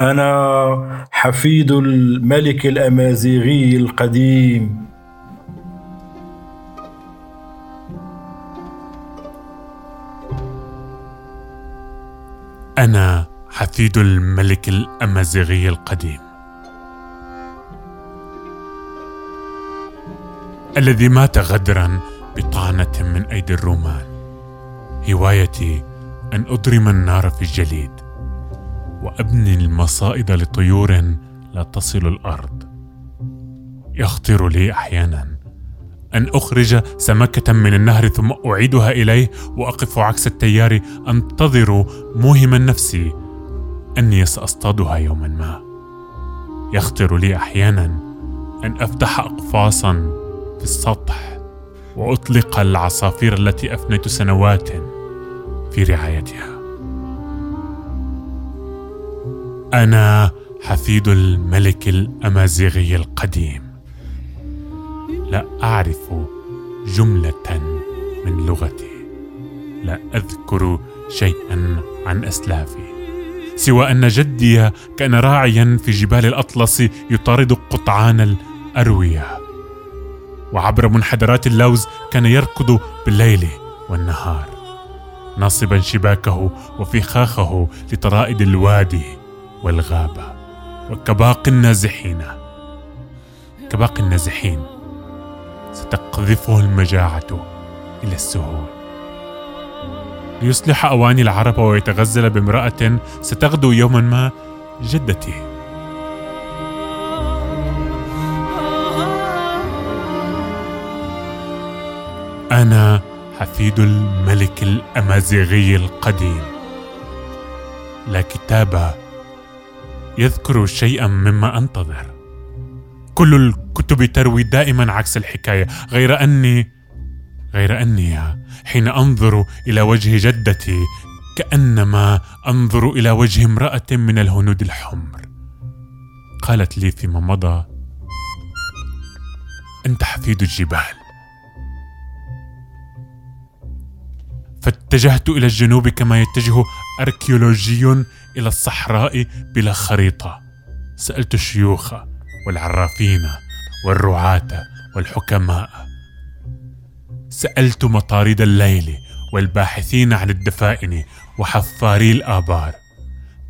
أنا حفيد الملك الأمازيغي القديم. أنا حفيد الملك الأمازيغي القديم. الذي مات غدرا بطعنة من أيدي الرومان. هوايتي أن أضرم النار في الجليد. وأبني المصائد لطيور لا تصل الأرض. يخطر لي أحيانا أن أخرج سمكة من النهر ثم أعيدها إليه وأقف عكس التيار أنتظر موهما نفسي أني سأصطادها يوما ما. يخطر لي أحيانا أن أفتح أقفاصا في السطح وأطلق العصافير التي أفنيت سنوات في رعايتها. أنا حفيد الملك الأمازيغي القديم. لا أعرف جملة من لغتي. لا أذكر شيئا عن أسلافي. سوى أن جدي كان راعيا في جبال الأطلس يطارد قطعان الأروية. وعبر منحدرات اللوز كان يركض بالليل والنهار ناصبا شباكه وفخاخه لطرائد الوادي. والغابة وكباقي النازحين. كباقي النازحين ستقذفه المجاعة إلى السهول. ليصلح أواني العرب ويتغزل بامرأة ستغدو يوما ما جدتي أنا حفيد الملك الأمازيغي القديم. لا كتاب يذكر شيئا مما أنتظر. كل الكتب تروي دائما عكس الحكاية غير أني غير أني حين أنظر إلى وجه جدتي كأنما أنظر إلى وجه امرأة من الهنود الحمر. قالت لي فيما مضى أنت حفيد الجبال. فاتجهت إلى الجنوب كما يتجه أركيولوجي إلى الصحراء بلا خريطة. سألت الشيوخ والعرافين والرعاة والحكماء. سألت مطارد الليل والباحثين عن الدفائن وحفاري الآبار.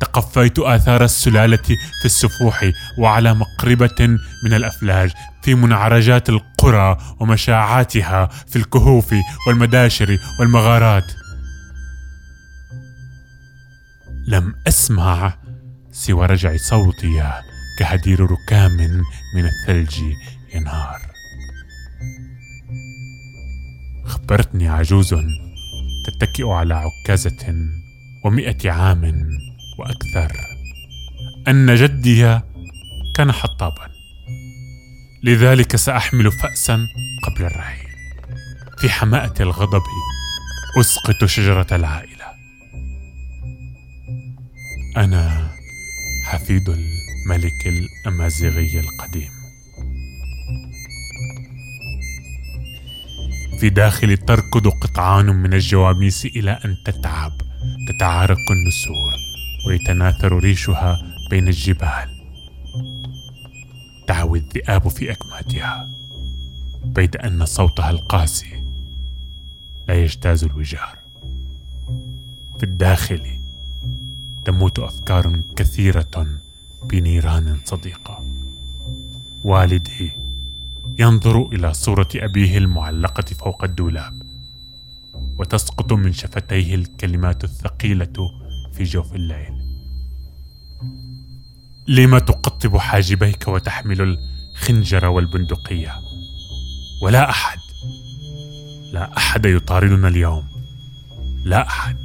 تقفيت آثار السلالة في السفوح وعلى مقربة من الأفلاج في منعرجات القرى ومشاعاتها في الكهوف والمداشر والمغارات. لم أسمع سوى رجع صوتي كهدير ركام من الثلج ينهار. خبرتني عجوز تتكئ على عكازة ومئة عام. وأكثر أن جدي كان حطابا لذلك سأحمل فأسا قبل الرحيل. في حماءة الغضب أسقط شجرة العائلة. أنا حفيد الملك الأمازيغي القديم. في داخلي تركض قطعان من الجواميس إلى أن تتعب تتعارك النسور. ويتناثر ريشها بين الجبال. تعوي الذئاب في أكماتها بيد أن صوتها القاسي لا يجتاز الوجار. في الداخل تموت أفكار كثيرة بنيران صديقة. والدي ينظر إلى صورة أبيه المعلقة فوق الدولاب وتسقط من شفتيه الكلمات الثقيلة في جوف الليل. لم تقطب حاجبيك وتحمل الخنجر والبندقية ولا أحد لا أحد يطاردنا اليوم لا أحد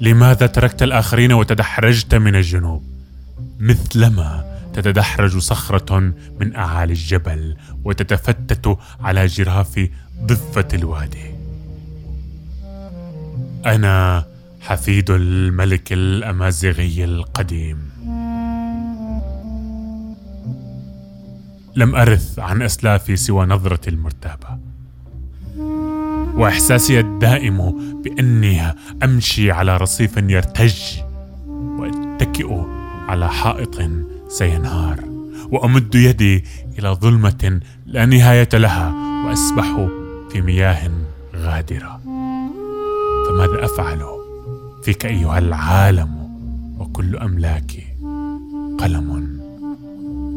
لماذا تركت الآخرين وتدحرجت من الجنوب؟ مثلما تتدحرج صخرة من أعالي الجبل وتتفتت على جراف ضفة الوادي. أنا حفيد الملك الأمازيغي القديم. لم أرث عن أسلافي سوى نظرتي المرتابة وإحساسي الدائم بأني أمشي على رصيف يرتج وأتكئ على حائط سينهار وأمد يدي إلى ظلمة لا نهاية لها وأسبح في مياه غادرة. فماذا أفعل فيك أيها العالم وكل أملاكي قلم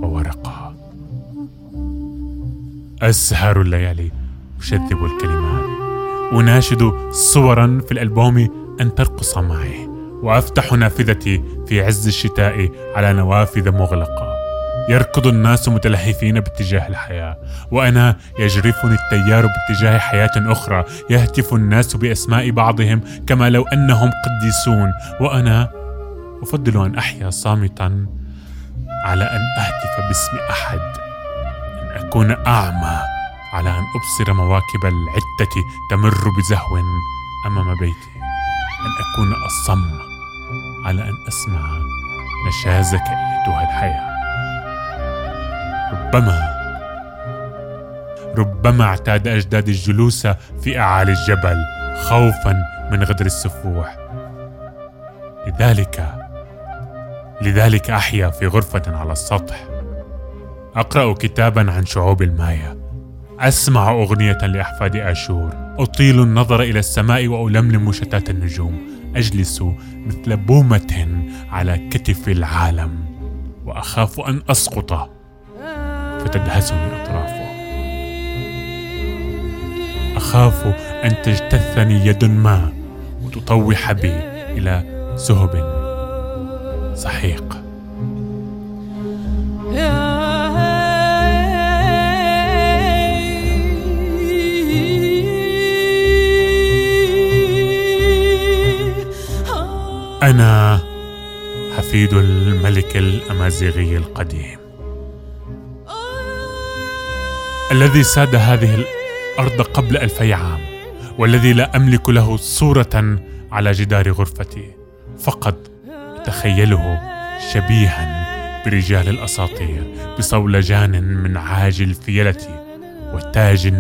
وورقة أسهر الليالي أشذب الكلمات. أناشد صورا في الألبوم أن ترقص معي. وأفتح نافذتي في عز الشتاء على نوافذ مغلقة. يركض الناس متلهفين باتجاه الحياة وأنا يجرفني التيار باتجاه حياة أخرى يهتف الناس بأسماء بعضهم كما لو أنهم قديسون. وأنا أفضل أن أحيا صامتا على أن أهتف باسم أحد أن أكون أعمى على أن أبصر مواكب العتة تمر بزهو أمام بيتي أن أكون أصم على أن أسمع نشازك أيتها الحياة. ربما ربما اعتاد أجدادي الجلوس في أعالي الجبل خوفا من غدر السفوح. لذلك لذلك أحيا في غرفة على السطح. أقرأ كتابا عن شعوب المايا. أسمع أغنية لأحفاد آشور. أطيل النظر إلى السماء وألملم شتات النجوم. أجلس مثل بومة على كتف العالم وأخاف أن أسقط فتدهسني أطرافه. أخاف أن تجتثني يد ما وتطوح بي إلى سهب سحيق حفيد الملك الأمازيغي القديم. الذي ساد هذه الأرض قبل ألفي عام والذي لا أملك له صورة على جدار غرفتي فقط أتخيله شبيها برجال الأساطير بصولجان من عاج الفيلة وتاج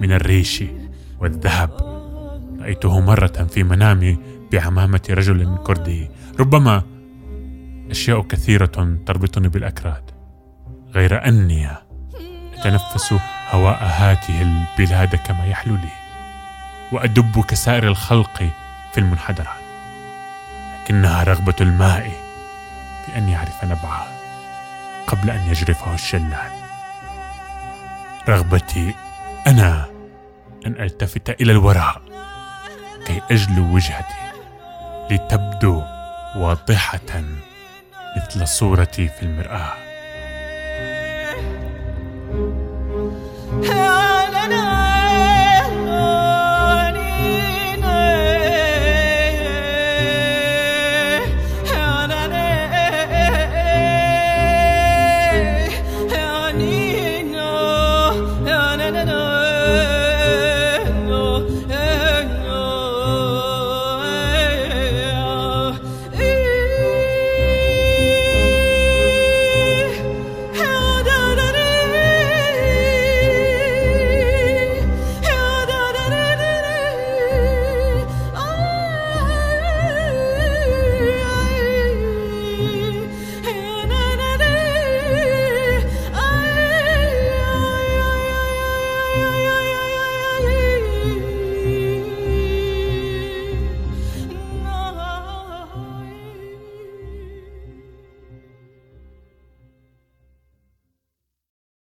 من الريش والذهب. رأيته مرة في منامي بعمامة رجل كردي ربما أشياء كثيرة تربطني بالأكراد غير أني أتنفس هواء هاته البلاد كما يحلو لي وأدب كسائر الخلق في المنحدرات. لكنها رغبة الماء في أن يعرف نبعه قبل أن يجرفه الشلال. رغبتي أنا أن ألتفت إلى الوراء كي أجلو وجهتي لتبدو واضحة. مثل صورتي في المرآة.